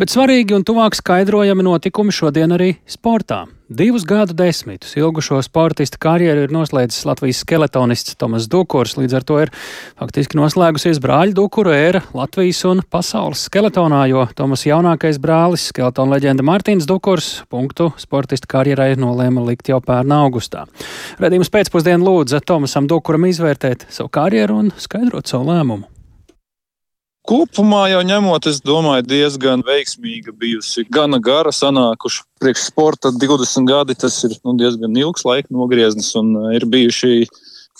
Bet svarīgi un tuvāk skaidrojami notikumi šodien arī sportā. Divus gadu desmitus ilgušo sportista karjeru ir noslēdzis Latvijas skeletonists Tomas Dukurs. Līdz ar to ir faktiski noslēgusies brāļa Dukura ēra Latvijas un pasaules skeletonā, jo Tomas jaunākais brālis, skeletona leģenda Mārtiņš Dukurs, punktu sportista karjerai nolēma likt jau pērnā augustā. Redījums pēcpusdienu lūdza Tomasam Dukuram izvērtēt savu karjeru un skaidrot savu lēmumu. Kopumā jau ņemot, es domāju, diezgan veiksmīga bijusi. Gana gara sanākuši priekš sporta 20 gadi. Tas ir nu, diezgan ilgs laika nogrieznis un uh, ir bijuši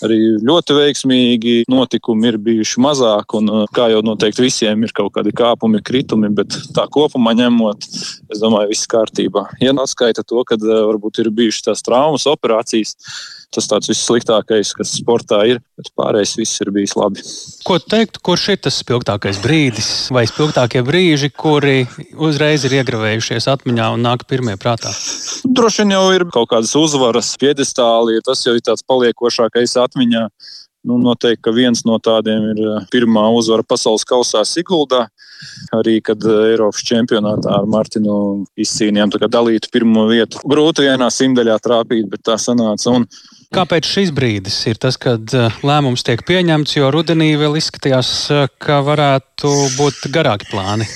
arī ļoti veiksmīgi notikumi ir bijuši mazāk, un kā jau noteikti visiem ir kaut kādi kāpumi, kritumi, bet tā kopumā ņemot, es domāju, viss kārtībā. Ja atskaita to, ka varbūt ir bijušas tās traumas, operācijas, tas tāds vissliktākais, kas sportā ir, bet pārējais viss ir bijis labi. Ko teikt, kurš ir tas spilgtākais brīdis vai spilgtākie brīži, kuri uzreiz ir iegravējušies atmiņā un nāk pirmie prātā? Droši vien jau ir kaut kādas uzvaras, piedestāli, tas jau ir tāds paliekošākais atmiņā. Nu, noteikti, ka viens no tādiem ir eh, pirmā uzvara pasaules kausā Siguldā. Arī, kad eh, Eiropas čempionātā ar Martinu izcīnījām dalītu pirmo vietu. Grūti vienā simtaļā trāpīt, bet tā sanāca. Un Kāpēc šis brīdis ir tas, kad eh, lēmums tiek pieņemts, jo rudenī vēl izskatījās, ka varētu būt garāki plāni?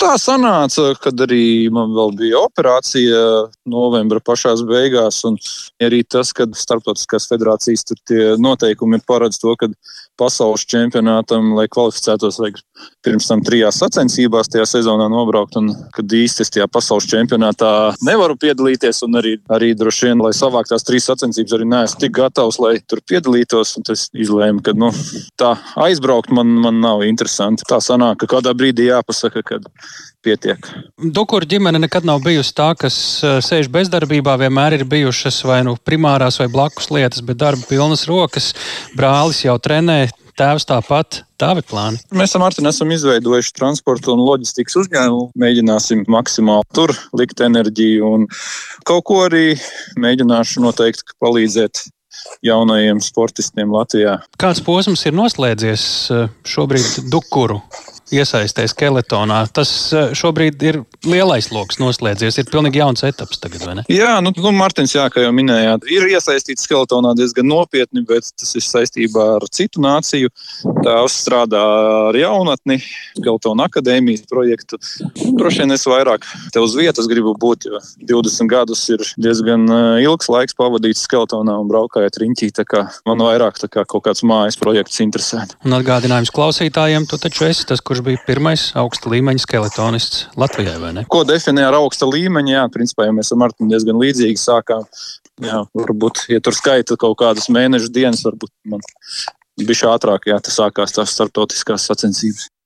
Tā sanāca, kad arī man bija operācija novembra pašās beigās, un arī tas, ka starptautiskās federācijas noteikumi paredz to, ka pasaules čempionātam, lai kvalificētos, vajag pirms tam trijās sacensībās tajā sezonā nobraukt. Un, kad īsti es tajā pasaules čempionātā nevaru piedalīties, un arī, arī droši vien, lai savāktu tās trīs sacensības, arī neesmu tik gatavs, lai tur piedalītos. Es izlēmu, ka nu, tā aizbraukt man, man nav interesanti. Tā sanāk, ka kādā brīdī jāpasaka, ka pietiek. Dukura ģimene nekad nav bijusi tā, kas sēž bezdarbībā. Vienmēr ir bijušas vai nu primārās vai blakus lietas, bet darba pilnas rokas. Brālis jau trenē, tēvs tāpat. Tādi plāni. Mēs ar Mārtiņu esam izveidojuši transporta un loģistikas uzņēmumu. Mēģināsim maksimāli tur likt enerģiju un kaut ko arī mēģināšu noteikti palīdzēt jaunajiem sportistiem Latvijā. Kāds posms ir noslēdzies šobrīd Dukuru iesaistē skeletonā. Tas eh, šobrīd ir lielais lokus noslēdzies. Ir pilnīgi jauns etaps tagad, vai ne? Jā, nu, nu Mārtiņš, jā, kā jau minējāt, ir iesaistīts skeletonā diezgan nopietni, bet tas ir saistībā ar citu nāciju. Tēvs strādā ar jaunatni, Skeletona akadēmijas projektu. Droši vien es vairāk te uz vietas gribu būt, jo 20 gadus ir diezgan eh, ilgs laiks pavadīts skeletonā un braukājot riņķī. Man vairāk kā kaut kāds mājas projekts interesē. Un atgādinājums klausītājiem, tu taču esi tas, kurš bija pirmais augsta līmeņa skeletonists Latvijai, vai ne? Ko definē ar augsta līmeņa? Jā, principā jau mēs ar Martinu diezgan līdzīgi sākām. Jā, varbūt, ja tur skaita kaut kādas mēnešu dienas, varbūt man bija ātrāk, ja tas sākās tās starptautiskās sacensības.